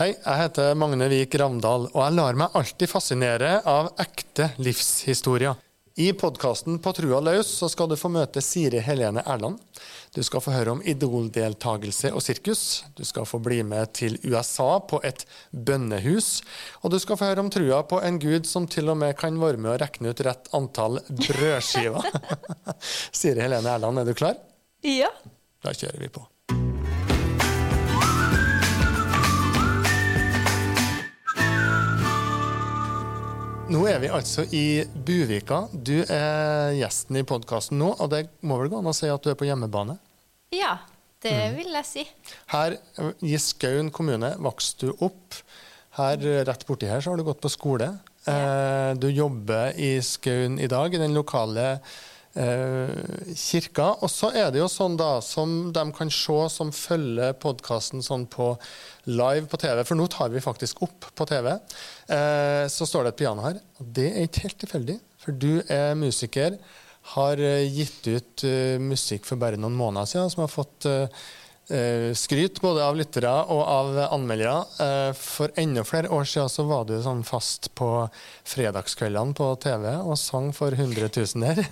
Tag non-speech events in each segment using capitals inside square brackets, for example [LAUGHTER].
Hei, jeg heter Magne Vik Ravndal, og jeg lar meg alltid fascinere av ekte livshistorier. I podkasten På trua løs så skal du få møte Siri Helene Erland. Du skal få høre om idoldeltagelse og sirkus. Du skal få bli med til USA på et bønnehus. Og du skal få høre om trua på en gud som til og med kan være med å regne ut rett antall brødskiver. [LAUGHS] Siri Helene Erland, er du klar? Ja. Da kjører vi på. Nå er vi altså i Buvika. Du er gjesten i podkasten nå, og det må vel gå an å si at du er på hjemmebane? Ja, det vil jeg si. Her i Skaun kommune vokste du opp. Her rett borti her så har du gått på skole. Ja. Du jobber i Skaun i dag, i den lokale eh, kirka. Og så er det jo sånn da, som de kan se som følger podkasten sånn på live på TV, for nå tar vi faktisk opp på TV, eh, så står det et piano her. Og det er ikke helt tilfeldig, for du er musiker, har eh, gitt ut eh, musikk for bare noen måneder siden, som har fått eh, eh, skryt både av lyttere og av anmeldere. Eh, for enda flere år siden så var du sånn fast på fredagskveldene på TV og sang for hundretusener.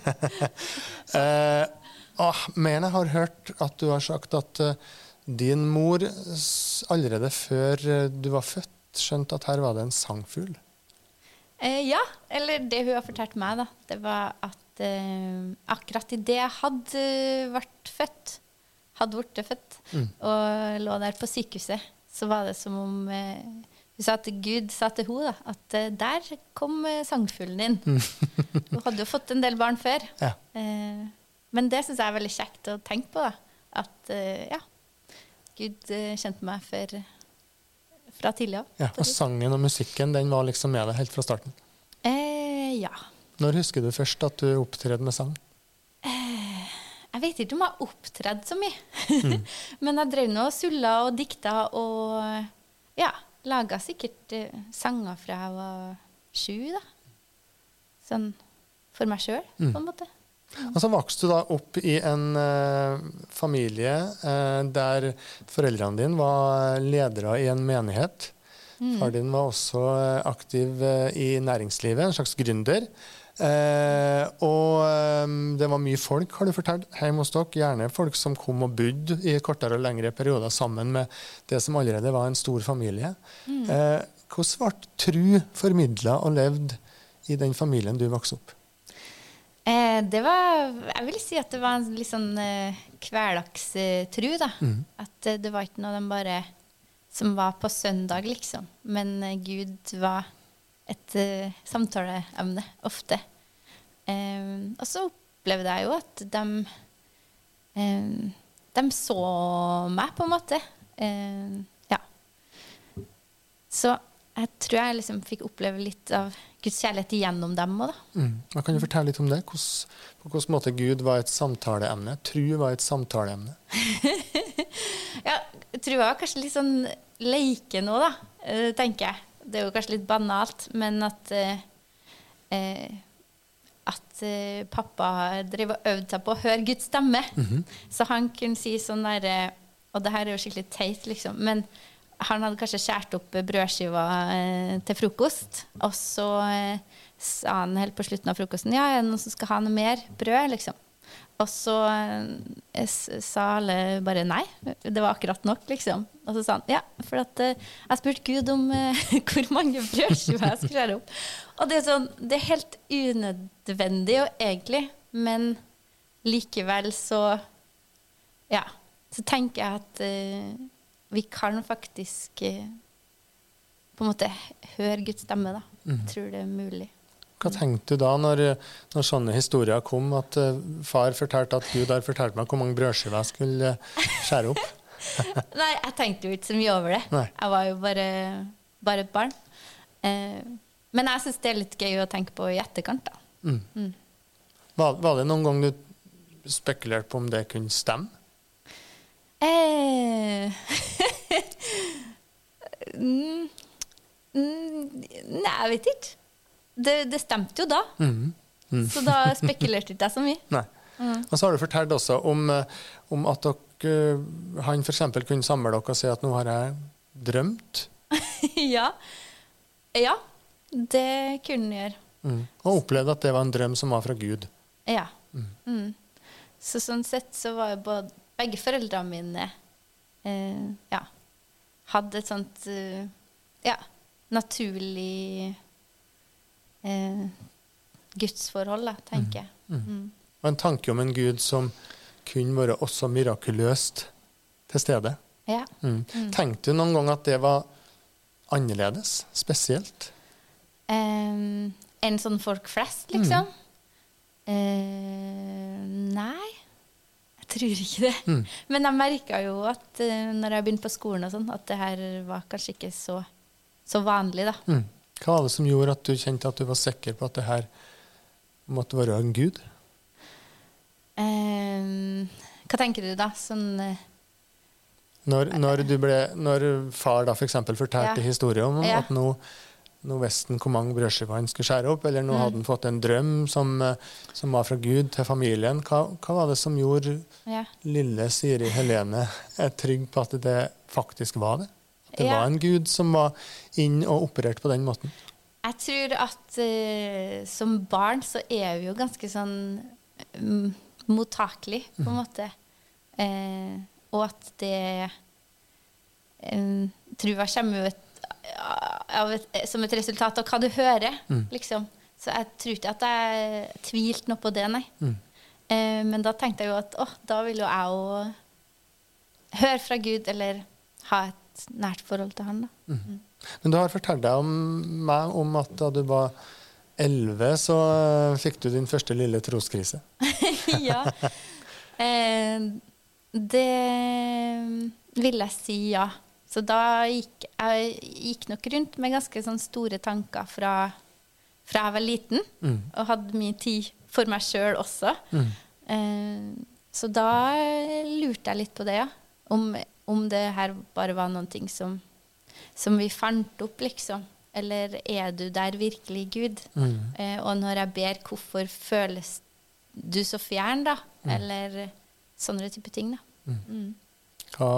[LAUGHS] eh, ah, men jeg har hørt at du har sagt at eh, din mor allerede før eh, du var født, skjønte at her var det en sangfugl. Eh, ja, eller det hun har fortalt meg, da, det var at eh, akkurat idet jeg hadde vært født, hadde blitt født, og lå der på sykehuset, så var det som om eh, hun sa at Gud sa til henne da, at eh, der kom eh, sangfuglen din. [LAUGHS] hun hadde jo fått en del barn før. Ja. Eh, men det syns jeg er veldig kjekt å tenke på. da, At eh, ja, Gud eh, kjente meg for, fra tidlig av. Ja, og sangen og musikken den var liksom med deg helt fra starten. Eh, ja. Når husker du først at du opptredde med sang? Jeg vet ikke om jeg har opptredd så mye. [LAUGHS] Men jeg drev nå og sulla og dikta og ja, laga sikkert uh, sanger fra jeg var sju, da. Sånn for meg sjøl, på en måte. Og så vokste du da opp i en uh, familie uh, der foreldrene dine var ledere i en menighet. Far din var også eh, aktiv eh, i næringslivet, en slags gründer. Eh, og eh, det var mye folk, har du fortalt, hjemme hos dere. Gjerne folk som kom og bodde i kortere og lengre perioder sammen med det som allerede var en stor familie. Eh, hvordan ble tru formidla og levd i den familien du vokste opp? Eh, det var Jeg vil si at det var en litt sånn eh, hverdagstru, da. At eh, det var ikke noe de bare som var på søndag, liksom. Men eh, Gud var et eh, samtaleemne ofte. Eh, og så opplevde jeg jo at de eh, De så meg, på en måte. Eh, ja. Så jeg tror jeg liksom fikk oppleve litt av Guds kjærlighet gjennom dem òg, da. Mm. Jeg Kan du fortelle litt om det? Hvordan, på hvilken måte Gud var et samtaleemne? Tru var et samtaleemne. [LAUGHS] Ja, trua var kanskje litt sånn leike nå, da, eh, tenker jeg. Det er jo kanskje litt banalt, men at eh, eh, At eh, pappa drev og øvde seg på å høre Guds stemme. Så han kunne si sånn derre Og det her er jo skikkelig teit, liksom, men han hadde kanskje skåret opp brødskiva eh, til frokost, og så eh, sa han helt på slutten av frokosten Ja, er det noen som skal ha noe mer brød, liksom? Og så eh, sa alle bare nei. Det var akkurat nok, liksom. Og så sa han ja, for at eh, jeg spurte Gud om uh, [LAUGHS] hvor mange brødskiver jeg skulle skjære opp. Og det er sånn, det er helt unødvendig og egentlig, men likevel så Ja. Så tenker jeg at uh, vi kan faktisk på en måte høre Guds stemme, da. Mm. tror det er mulig. Hva tenkte du da når, når sånne historier kom, at eh, far fortalte at Gud har fortalt meg hvor mange brødskiver jeg skulle eh, skjære opp? [LAUGHS] Nei, jeg tenkte jo ikke så mye over det. Nei. Jeg var jo bare, bare et barn. Eh, men jeg syns det er litt gøy å tenke på i etterkant, da. Var, var det noen gang du spekulerte på om det kunne stemme? Eh, [LAUGHS] mm, mm, nei, jeg vet ikke. Det, det stemte jo da. Så da spekulerte ikke jeg så mye. [LAUGHS] Nei. Og så har du fortalt også om, eh, om at dere, eh, han f.eks. kunne samle dere og si at nå har jeg drømt. [LAUGHS] ja. Ja, det kunne han gjøre. Mm. Og opplevde at det var en drøm som var fra Gud. Ja. Mm. Så sånn sett så var jo både, begge foreldrene mine eh, ja, hadde et sånt eh, ja, naturlig eh, gudsforhold, tenker jeg. Mm. Og en tanke om en Gud som kunne være også mirakuløst til stede. Ja. Mm. Tenkte du noen gang at det var annerledes? Spesielt? Eh, enn sånn folk flest, liksom? Eh, nei, jeg tror ikke det. Mm. Men jeg merka jo at uh, når jeg begynte på skolen, og sånn, at det her var kanskje ikke så, så vanlig, da. Hva var det som gjorde at du kjente at du var sikker på at det her måtte være en gud? Um, hva tenker du da? Sånn uh, Når, når, du ble, når far da f.eks. For fortalte Ja. historien om Ja. at nå, nå visste han hvor mange brødskiver han skulle skjære opp, eller nå Mm. hadde han fått en drøm som, eh, som var fra Gud til familien, hva, hva var det som gjorde ja. lille Siri Helene trygg på at det faktisk var det? At det Ja. var en gud som var inn og opererte på den måten? Jeg tror at uh, som barn så er vi jo ganske sånn um, mottakelig, på en måte. Uh, og at det um, Trua kommer jo et, av et, som et resultat av hva du hører, liksom. Så jeg tror ikke at jeg tvilte noe på det, nei. Mm. Uh, men da tenkte jeg jo at å, da vil jo jeg òg høre fra Gud, eller ha et nært forhold til han, da. Men du har fortalt deg om meg om at da du var elleve, så eh, fikk du din første lille troskrise. [LAUGHS] ja. Eh, det vil jeg si ja. Så da gikk jeg gikk nok rundt med ganske sånn store tanker fra, fra jeg var liten, Mm. og hadde mye tid for meg sjøl også. Mm. Eh, så da lurte jeg litt på det, ja. Om, om det her bare var noen ting som, som vi fant opp, liksom. Eller er du der virkelig, Gud? Mm. Eh, og når jeg ber, hvorfor føles du så fjern, da? Eller sånne type ting, da. Mm. Hva,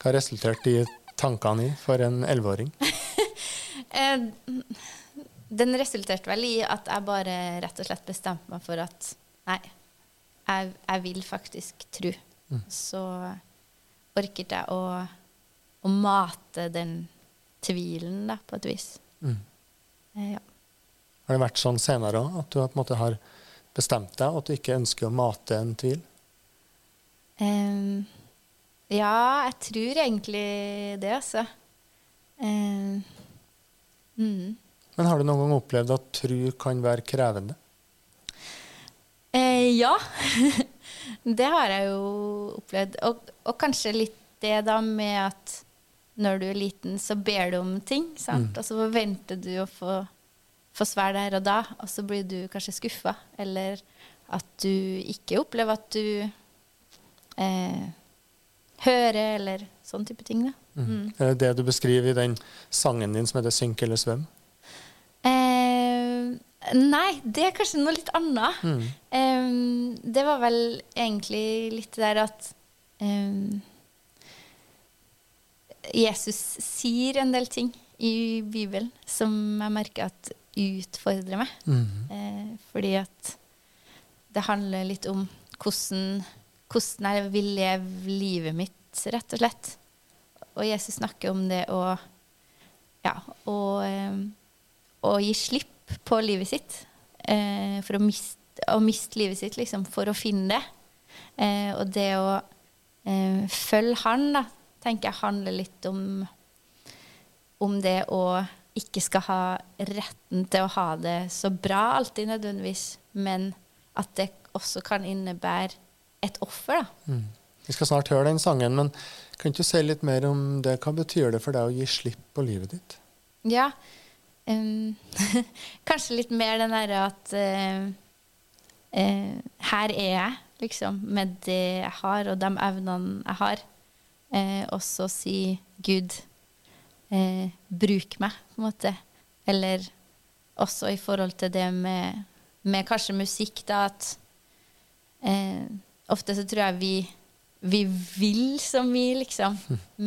hva resulterte de tankene i for en elleveåring? [LAUGHS] Eh, den resulterte vel i at jeg bare rett og slett bestemte meg for at nei, jeg, jeg vil faktisk tro. Så orket jeg å, å mate den tvilen, da, på et vis. Mm. Eh, ja. Har det vært sånn senere òg, at du på en måte har bestemt deg, og at du ikke ønsker å mate en tvil? Um, ja, jeg tror egentlig det, altså. Um, mm. Men har du noen gang opplevd at tru kan være krevende? Eh, ja. [LAUGHS] det har jeg jo opplevd. Og, og kanskje litt det da med at når du er liten, så ber du om ting, sant? og så forventer du å få, få svar der og da, og så blir du kanskje skuffa. Eller at du ikke opplever at du eh, hører, eller sånn type ting. Da. Mm. Er det det du beskriver i den sangen din som heter 'Synk eller svøm'? Eh, nei, det er kanskje noe litt annet. Mm. Um, det var vel egentlig litt det der at um, Jesus sier en del ting i Bibelen som jeg merker at utfordrer meg. Mm. Uh, fordi at det handler litt om hvordan, hvordan jeg vil leve livet mitt, rett og slett. Og Jesus snakker om det å ja, å, um, å gi slipp på livet sitt. Eh, for å miste, å miste livet sitt, liksom, for å finne det. Eh, og det å eh, følge han, da, tenker jeg handler litt om om det å ikke skal ha retten til å ha det så bra alltid nødvendigvis, men at det også kan innebære et offer, da. Mm. Vi skal snart høre den sangen, men kan ikke du si litt mer om det? Hva betyr det for deg å gi slipp på livet ditt? Ja. [LAUGHS] kanskje litt mer den derre at uh, uh, her er jeg, liksom, med det jeg har, og de evnene jeg har. Uh, og så si Gud, bruk meg, på en måte. Eller også i forhold til det med, med kanskje musikk, da, at ofte så tror jeg vi, vi vil så mye, liksom,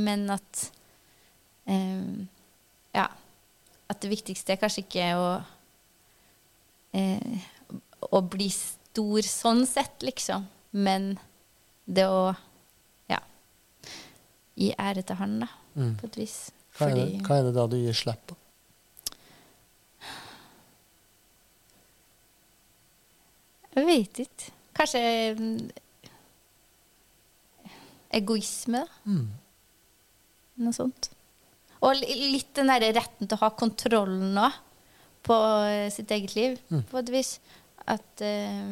men at eh, det viktigste er kanskje ikke å eh, å bli stor sånn sett, liksom. Men det å ja, gi ære til han, da, Mm. på et vis. Hva, er det, Fordi- hva er det da du gir slipp på? Jeg vet ikke. Kanskje mm, egoisme, da. Mm. Noe sånt. Og litt den derre retten til å ha kontrollen òg på eh, sitt eget liv, Mm. på et vis. At uh,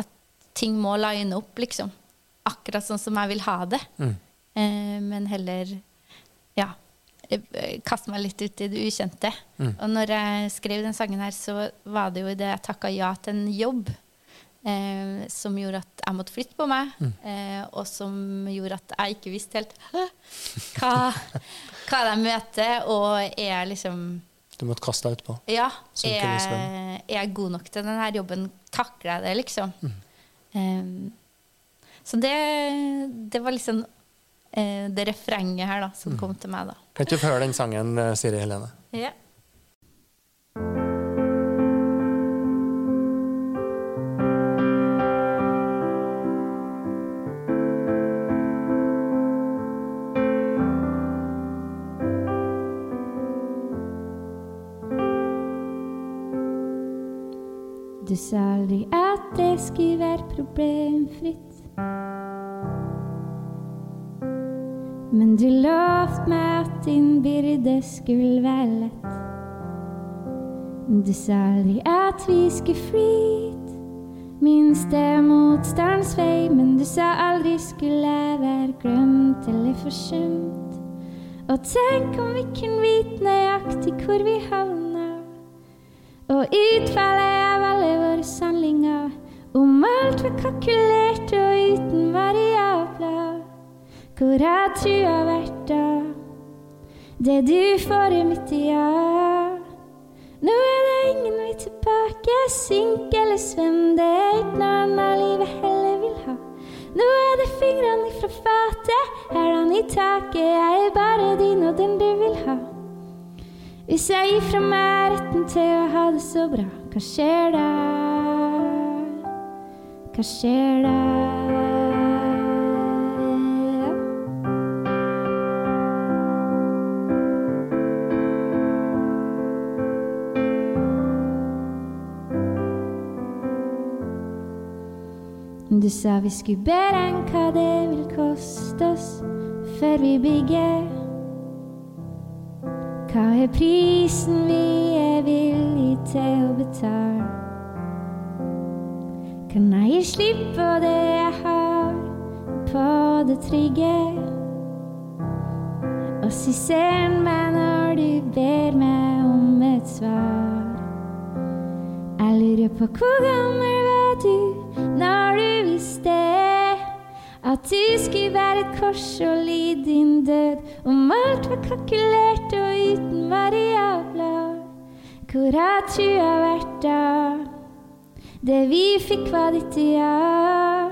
At ting må line opp, liksom. Akkurat sånn som jeg vil ha det. Mm. Uh, men heller ja, kaste meg litt ut i det ukjente. Mm. Og når jeg skrev den sangen her, så var det jo idet jeg takka ja til en jobb eh, som gjorde at jeg måtte flytte på meg, Mm. eh, og som gjorde at jeg ikke visste helt hva, hva de møter, og er liksom Du måtte kaste deg utpå. Ja, i svøm. er, er jeg god nok til denne jobben? Takler jeg det, liksom? Mm. Eh, så det, det var liksom eh, det refrenget her da, som Mm. kom til meg, da. Kan ikke du høre den sangen, eh, Siri Helene? Ja. Sa aldri at det skulle være problemfritt. Men du lovte meg at din byrde skulle være lett. Du sa aldri at vi skulle flyte minste motstands vei, men du sa aldri skulle jeg være glemt eller forsømt. Og tenk om vi kunne vite nøyaktig hvor vi havna. Og utfallet om alt var kalkulert og uten variabler. Hvor har trua vært da? Det du får er mitt ja. Nå er det ingen vei tilbake, synk eller svøm, det er ikke noe annet livet heller vil ha. Nå er det fingrene ifra fatet, hælene i taket, jeg er bare din og den du vil ha. Hvis jeg gir fra meg retten til å ha det så bra, hva skjer da? Hva skjer da? Du sa vi skulle beregne hva det vil koste oss før vi bygger. Hva er prisen vi er villig til å betale? Kan jeg gi slipp på det jeg har, på det trygge? Og si ser meg når du ber meg om et svar. Jeg lurer på hvor gammel var du når du visste at du skulle være et kors og lide din død, om alt var kalkulert og uten variabler. Hvor har trua vært da? Det vi fikk var ditt ja.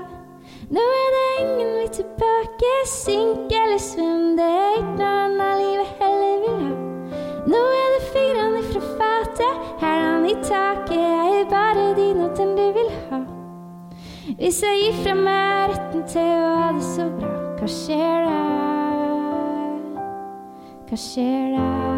Nå er det ingen vei tilbake, synk eller svøm, det er ikke noe annet livet heller vil ha. Nå er det fingrene ifra fatet, hælene i taket, jeg er bare din og den du vil ha. Hvis jeg gir fra meg retten til å ha det så bra, hva skjer da? Hva skjer da?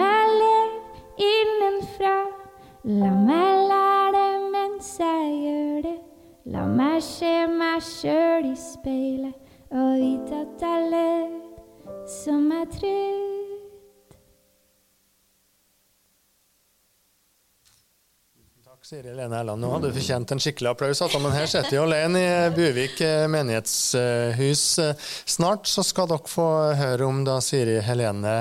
Meg leve innenfra. La meg lære det mens jeg gjør det. La meg se meg sjøl i speilet og vite at jeg lever som jeg trodde. Siri Lene Erland. Nå hadde du fortjent en skikkelig applaus. Men her sitter vi alene i Buvik eh, menighetshus. Snart så skal dere få høre om da Siri Helene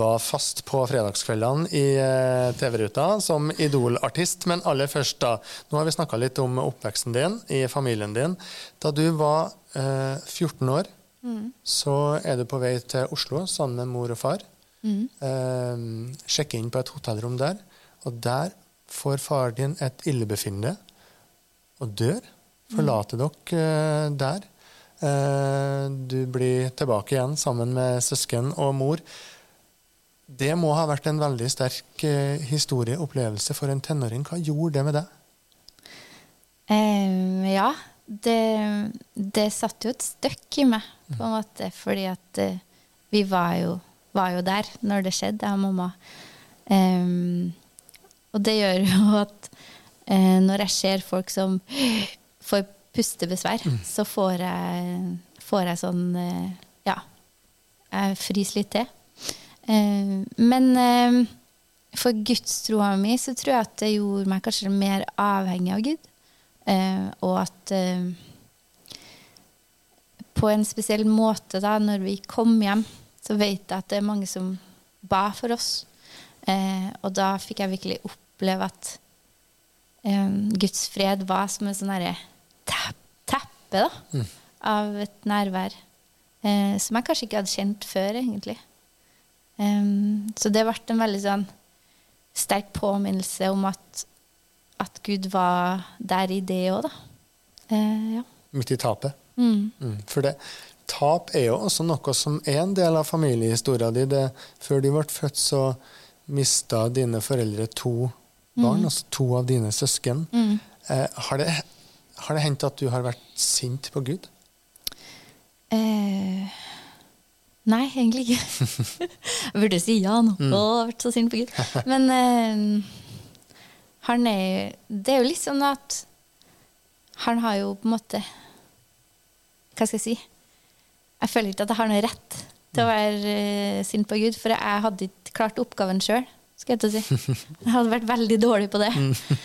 var fast på fredagskveldene i eh, TV-ruta som Idol-artist. Men aller først, da. Nå har vi snakka litt om oppveksten din i familien din. Da du var eh, 14 år, mm. så er du på vei til Oslo sammen med mor og far. Mm. Eh, sjekke inn på et hotellrom der. Og der får far din et illebefinnende og dør. Forlater mm. dere uh, der. Uh, du blir tilbake igjen sammen med søsken og mor. Det må ha vært en veldig sterk historieopplevelse for en tenåring. Hva gjorde det med deg? Um, ja, det, det satt jo et støkk i meg, på en måte. Fordi at vi var jo, var jo, der når det skjedde, jeg og mamma. Um, og det gjør jo [LAUGHS] at eh, når jeg ser folk som [GASPS] får pustebesvær, mm. så får jeg, får jeg sånn eh, Ja, jeg fryser litt til. Eh, men eh, for gudstroa mi så tror jeg at det gjorde meg kanskje mer avhengig av Gud. Eh, og at eh, på en spesiell måte, da, når vi kom hjem, så vet jeg at det er mange som ba for oss. Eh, og da fikk jeg virkelig opp oppleve at um, Guds fred var som et sånn teppe mm. av et nærvær uh, som jeg kanskje ikke hadde kjent før, egentlig. Um, så det ble en veldig sånn sterk påminnelse om at, at Gud var der i det òg, da. Uh, ja. Midt i tapet. Mm. Mm. For det, tap er jo også noe som er en del av familiehistoria di. før du ble født, så mista dine foreldre to barn, mm. altså to av dine søsken. Mm. Eh, har, det, har, det, hendt at du har vært sint på Gud? Eh, nei, egentlig ikke. [LAUGHS] jeg burde si ja nå. Mm. Å, jeg har vært så sint på Gud. Men eh, han er Det er jo litt sånn at han har jo på en måte Hva skal jeg si? Jeg føler ikke at jeg har noe rett til å mm. være uh, sint på Gud, for jeg hadde ikke klart oppgaven sjøl skal jeg til å si. Jeg hadde vært veldig dårlig på det.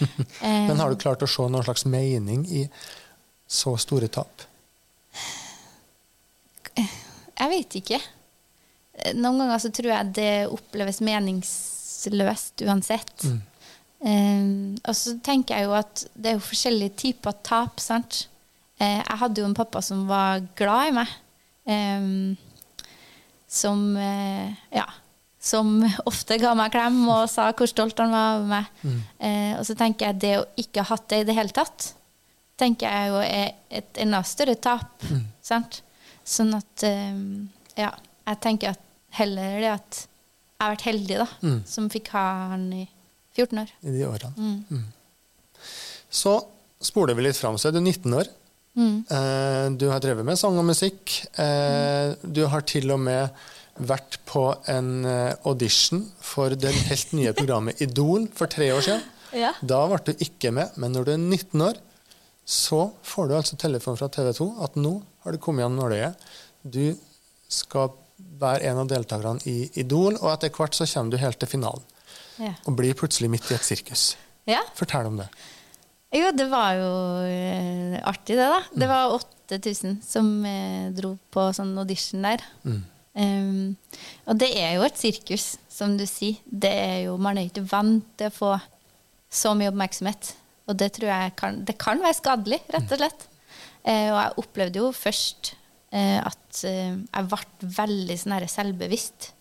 [LAUGHS] Men har du klart å se noen slags mening i så store tap? Jeg vet ikke. Noen ganger så tror jeg det oppleves meningsløst uansett. Mm. Um, og så tenker jeg jo at det er jo forskjellige typer tap. sant? Uh, jeg hadde jo en pappa som var glad i meg. Um, som uh, Ja som ofte ga meg klem og sa hvor stolt han var av meg. Mm. Eh, og så tenker jeg det å ikke ha hatt det i det hele tatt, tenker jeg jo er et enda større tap. Mm. Sant? Sånn at eh, Ja, jeg tenker at heller det at jeg har vært heldig, da, mm. som fikk ha han i 14 år. I de årene. Mm. Mm. Så spoler vi litt fram, så er du 19 år. Mm. Eh, du har drevet med sang og musikk. Eh, du har til og med vært på en eh, audition for det helt nye programmet Idol for tre år siden. [LAUGHS] Ja. Da ble du ikke med, men når du er 19 år, så får du altså telefon fra TV 2 at nå har du kommet gjennom nåløyet. Du skal være en av deltakerne i Idol, og etter hvert så kommer du helt til finalen. Ja. Og blir plutselig midt i et sirkus. Ja. Fortell om det. Jo, det var jo eh, artig, det, da. Det var 8000 som eh, dro på sånn audition der. Mm. Um, og det er jo et sirkus, som du sier. Det er jo, man er ikke vant til å få så mye oppmerksomhet. Og det tror jeg kan, det kan være skadelig, rett og slett. Uh, og jeg opplevde jo først uh, at uh, jeg ble veldig sånn selvbevisst.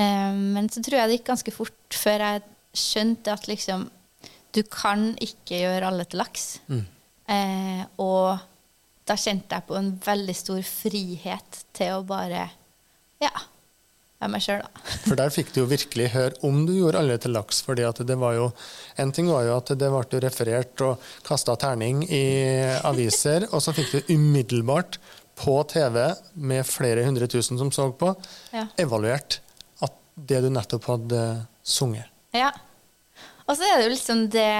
men så tror jeg det gikk ganske fort før jeg skjønte at liksom Du kan ikke gjøre alle til laks. Mm. og da kjente jeg på en veldig stor frihet til å bare ja. Av meg sjøl, da. [LAUGHS] For der fikk du jo virkelig høre om du gjorde alle til laks. fordi at det var jo, En ting var jo at det ble referert og kasta terning i aviser, og så fikk du umiddelbart på TV med flere hundre tusen som så på, ja. evaluert at det du nettopp hadde sunget. Ja. Og så er det jo liksom det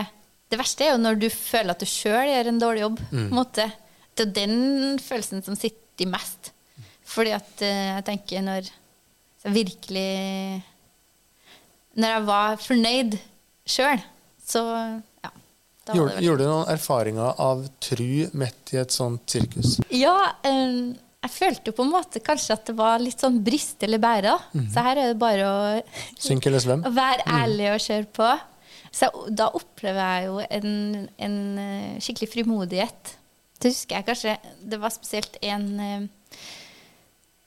Det verste er jo når du føler at du sjøl gjør en dårlig jobb. Mm. Det er den følelsen som sitter mest. Fordi at uh, jeg tenker når jeg virkelig Når jeg var fornøyd sjøl, så ja, Gjorde, gjorde du noen erfaringer av tru midt i et sånt sirkus? Ja, um, jeg følte jo på en måte kanskje at det var litt sånn brist eller bære. Mm -hmm. Så her er det bare å, [LAUGHS] Synk eller svøm? å være ærlig og kjøre på. Så da opplever jeg jo en, en eh, skikkelig frimodighet. Det husker jeg kanskje Det var spesielt en eh,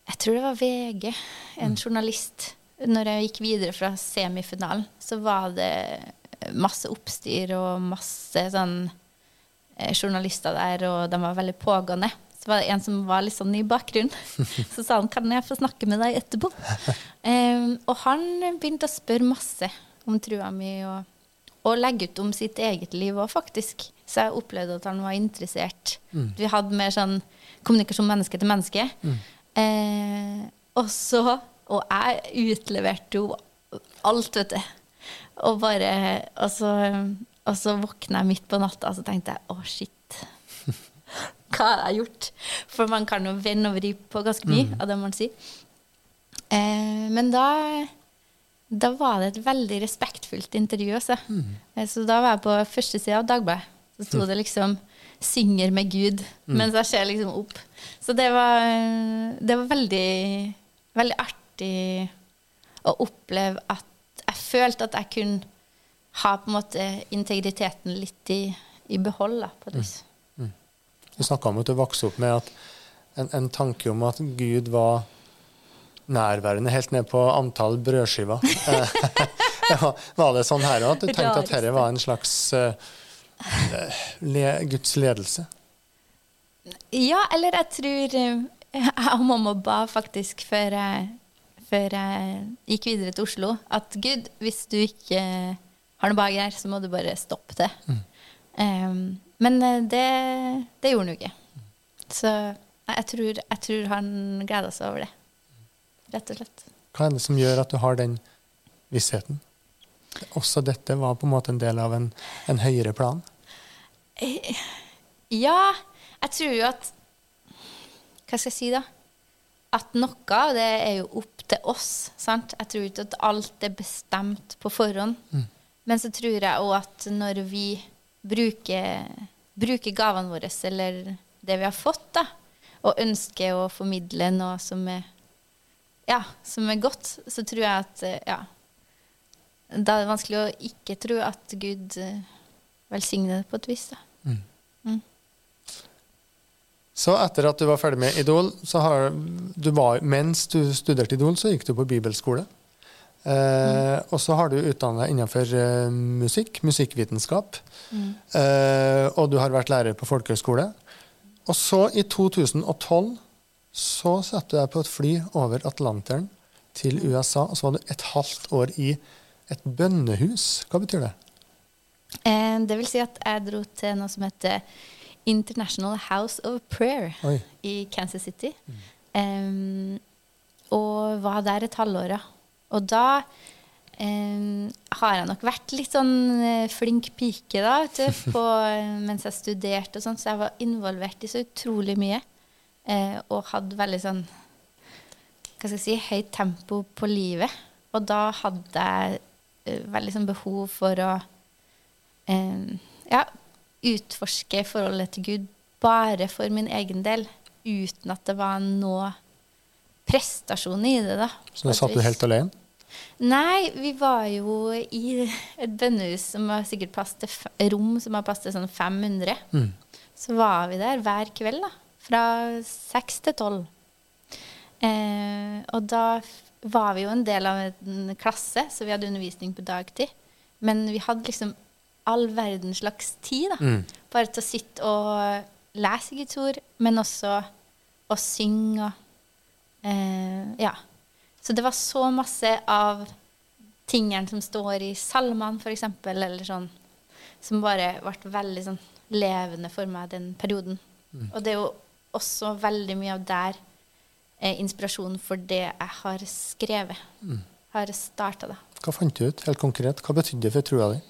Jeg tror det var VG, en journalist. Når jeg gikk videre fra semifinalen, så var det masse oppstyr og masse sånn eh, journalister der, og de var veldig pågående. Så var det en som var litt sånn i bakgrunnen. [LAUGHS] Så sa han 'Kan jeg få snakke med deg etterpå?' [LAUGHS] Um, og han begynte å spørre masse om trua mi, og, og legge ut om sitt eget liv òg, faktisk. Så jeg opplevde at han var interessert. Vi hadde mer sånn kommunikasjon menneske til menneske. Eh, og så Og jeg utleverte jo alt, vet du. Og bare Og så, og så våkna jeg midt på natta, og så tenkte jeg å, shit. [LAUGHS] Hva har jeg gjort? For man kan jo vende og vri på ganske mye av det man sier. Eh, men da da var det et veldig respektfullt intervju. Også. Mm. Så da var jeg på første sida av Dagbladet. Så sto det liksom 'Synger med Gud', mens jeg ser liksom opp. Så det var, det var veldig, veldig artig å oppleve at jeg følte at jeg kunne ha på en måte integriteten litt i, i behold, da, på det. Mm. Mm. Du snakka om at du vokste opp med at en, en tanke om at Gud var nærværende helt ned på antall brødskiver. [LAUGHS] [LAUGHS] Var det sånn her òg, at du tenkte at dette var en slags uh, le, Guds ledelse? Ja, eller jeg tror eh, [LAUGHS] Jeg og mamma ba faktisk før jeg, før jeg gikk videre til Oslo, at Gud, hvis du ikke har noe bak her, så må du bare stoppe det. Um, men eh, det, det gjorde han jo ikke. Så jeg tror, jeg tror han gleda seg over det. Rett og slett. Hva er det som gjør at du har den vissheten? Også dette var på en måte en del av en, en høyere plan? Ja, jeg tror jo at Hva skal jeg si, da? At noe av det er jo opp til oss. sant? Jeg tror ikke at alt er bestemt på forhånd. Men så tror jeg òg at når vi bruker, bruker gavene våre, eller det vi har fått, da, og ønsker å formidle noe som er, ja, som er godt, så tror jeg at ja, Da er det vanskelig å ikke tro at Gud eh, velsigner det på et vis. da. Så etter at du var ferdig med Idol, så har du var, mens du studerte Idol, så gikk du på bibelskole. Eh, Og så har du utdannet deg innenfor eh, musikk, musikkvitenskap. Eh, og du har vært lærer på folkehøyskole. Og så, i 2012, så satte du deg på et fly over Atlanteren til USA, og så var du et halvt år i et bønnehus. Hva betyr det? Eh, det vil si at jeg dro til noe som heter International House of Prayer Oi. i Kansas City. Um, og var der et halvår. Og da um, har jeg nok vært litt sånn eh, flink pike da, du, [LAUGHS] på, eh, mens jeg studerte og sånn, så jeg var involvert i så utrolig mye. Uh, og hadde veldig sånn hva skal jeg si, høyt tempo på livet. Og da hadde jeg uh, veldig sånn behov for å um, ja, utforske forholdet til Gud bare for min egen del, uten at det var noe prestasjon i det. da. Så da satt du helt alene? Nei, vi var jo i et bønnehus som har sikkert plass til rom som har plass til sånn 500. Mm. Så var vi der hver kveld, da. Fra seks til tolv. Eh, og da var vi jo en del av en klasse, så vi hadde undervisning på dagtid. Men vi hadde liksom all verdens slags tid. Mm. Bare til å sitte og lese Guds ord, men også å synge og eh, Ja. Så det var så masse av tingene som står i salmene, f.eks., eller sånn, som bare ble veldig sånn levende for meg den perioden. Og det er jo også veldig mye av der eh, inspirasjonen for det jeg har skrevet. Har starta, da. Hva fant du ut helt konkret? Hva betydde det for trua di?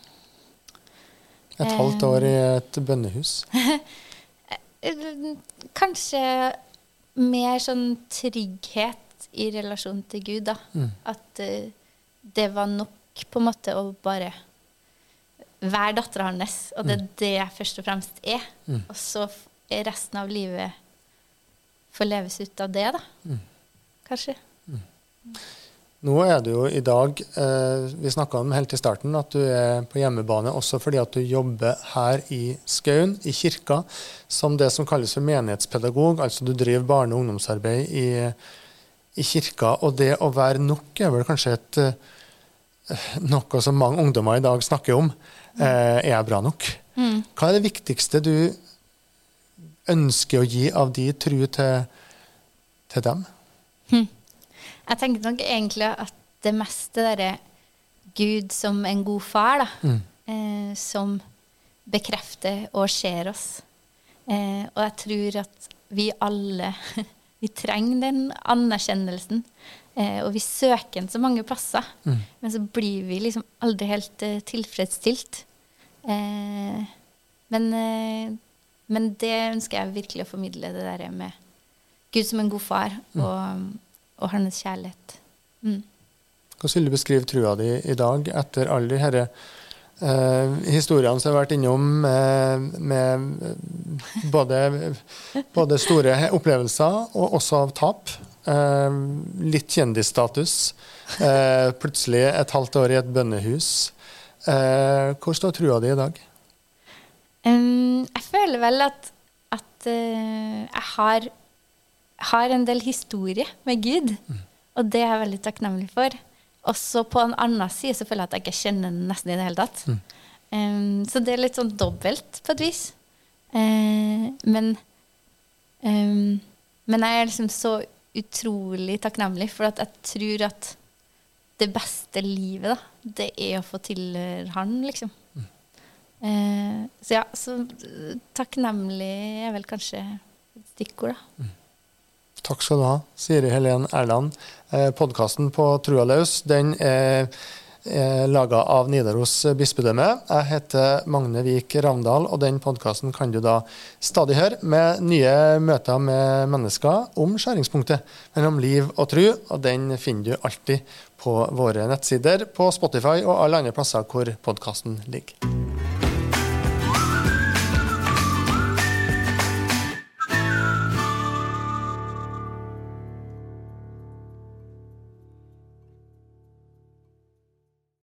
Et halvt år i et bønnehus. Eh, [LAUGHS] Kanskje mer sånn trygghet i relasjon til Gud, da. Mm. At uh, det var nok på en måte å bare være dattera hans, og det er det jeg først og fremst er. Og så er resten av livet får leves ut av det, da. Kanskje. Nå er du jo i dag eh, Vi snakka om helt i starten at du er på hjemmebane også fordi at du jobber her i Skaun, i kirka, som det som kalles for menighetspedagog. Altså du driver barne- og ungdomsarbeid i, i kirka. Og det å være nok er vel kanskje et eh, noe som mange ungdommer i dag snakker om. Eh, er jeg bra nok? Hva er det viktigste du ønsker å gi av de tru til, til dem? Jeg tenker nok egentlig at det meste derre Gud som en god far, da, eh, som bekrefter og ser oss. Eh, og jeg tror at vi alle [LAUGHS] vi trenger den anerkjennelsen. Eh, og vi søker den så mange plasser, men så blir vi liksom aldri helt eh, tilfredsstilt. Eh, men, eh, men det ønsker jeg virkelig å formidle, det der med Gud som en god far og, og hans kjærlighet. Mm. Hvordan vil du beskrive trua di i dag etter alle de eh, historiene som jeg har vært innom med, med eh, både, [LAUGHS] både store opplevelser og også av tap? Eh, litt kjendisstatus. Eh, plutselig et halvt år i et bønnehus. Eh, hvor står trua di i dag? Um, jeg føler vel at, at uh, jeg har, har en del historie med Gud, og det er jeg veldig takknemlig for. Også på en annen side så føler jeg at jeg ikke kjenner den nesten i det hele tatt. Um, så det er litt sånn dobbelt på et vis. Uh, men, um, men jeg er liksom så utrolig takknemlig, for at jeg tror at det beste livet, da, det er å få tilhøre Han, liksom. Eh, så ja, så takknemlig er vel kanskje et stikkord, da. Takk skal du ha, Siri Helen Erland. Eh, Podkasten på Trua løs den er, er laga av Nidaros bispedømme. Jeg heter Magne Vik Ravndal, og den podkasten kan du da stadig høre med nye møter med mennesker om skjæringspunktet mellom liv og tru. Og den finner du alltid på våre nettsider, på Spotify og alle andre plasser hvor podkasten ligger.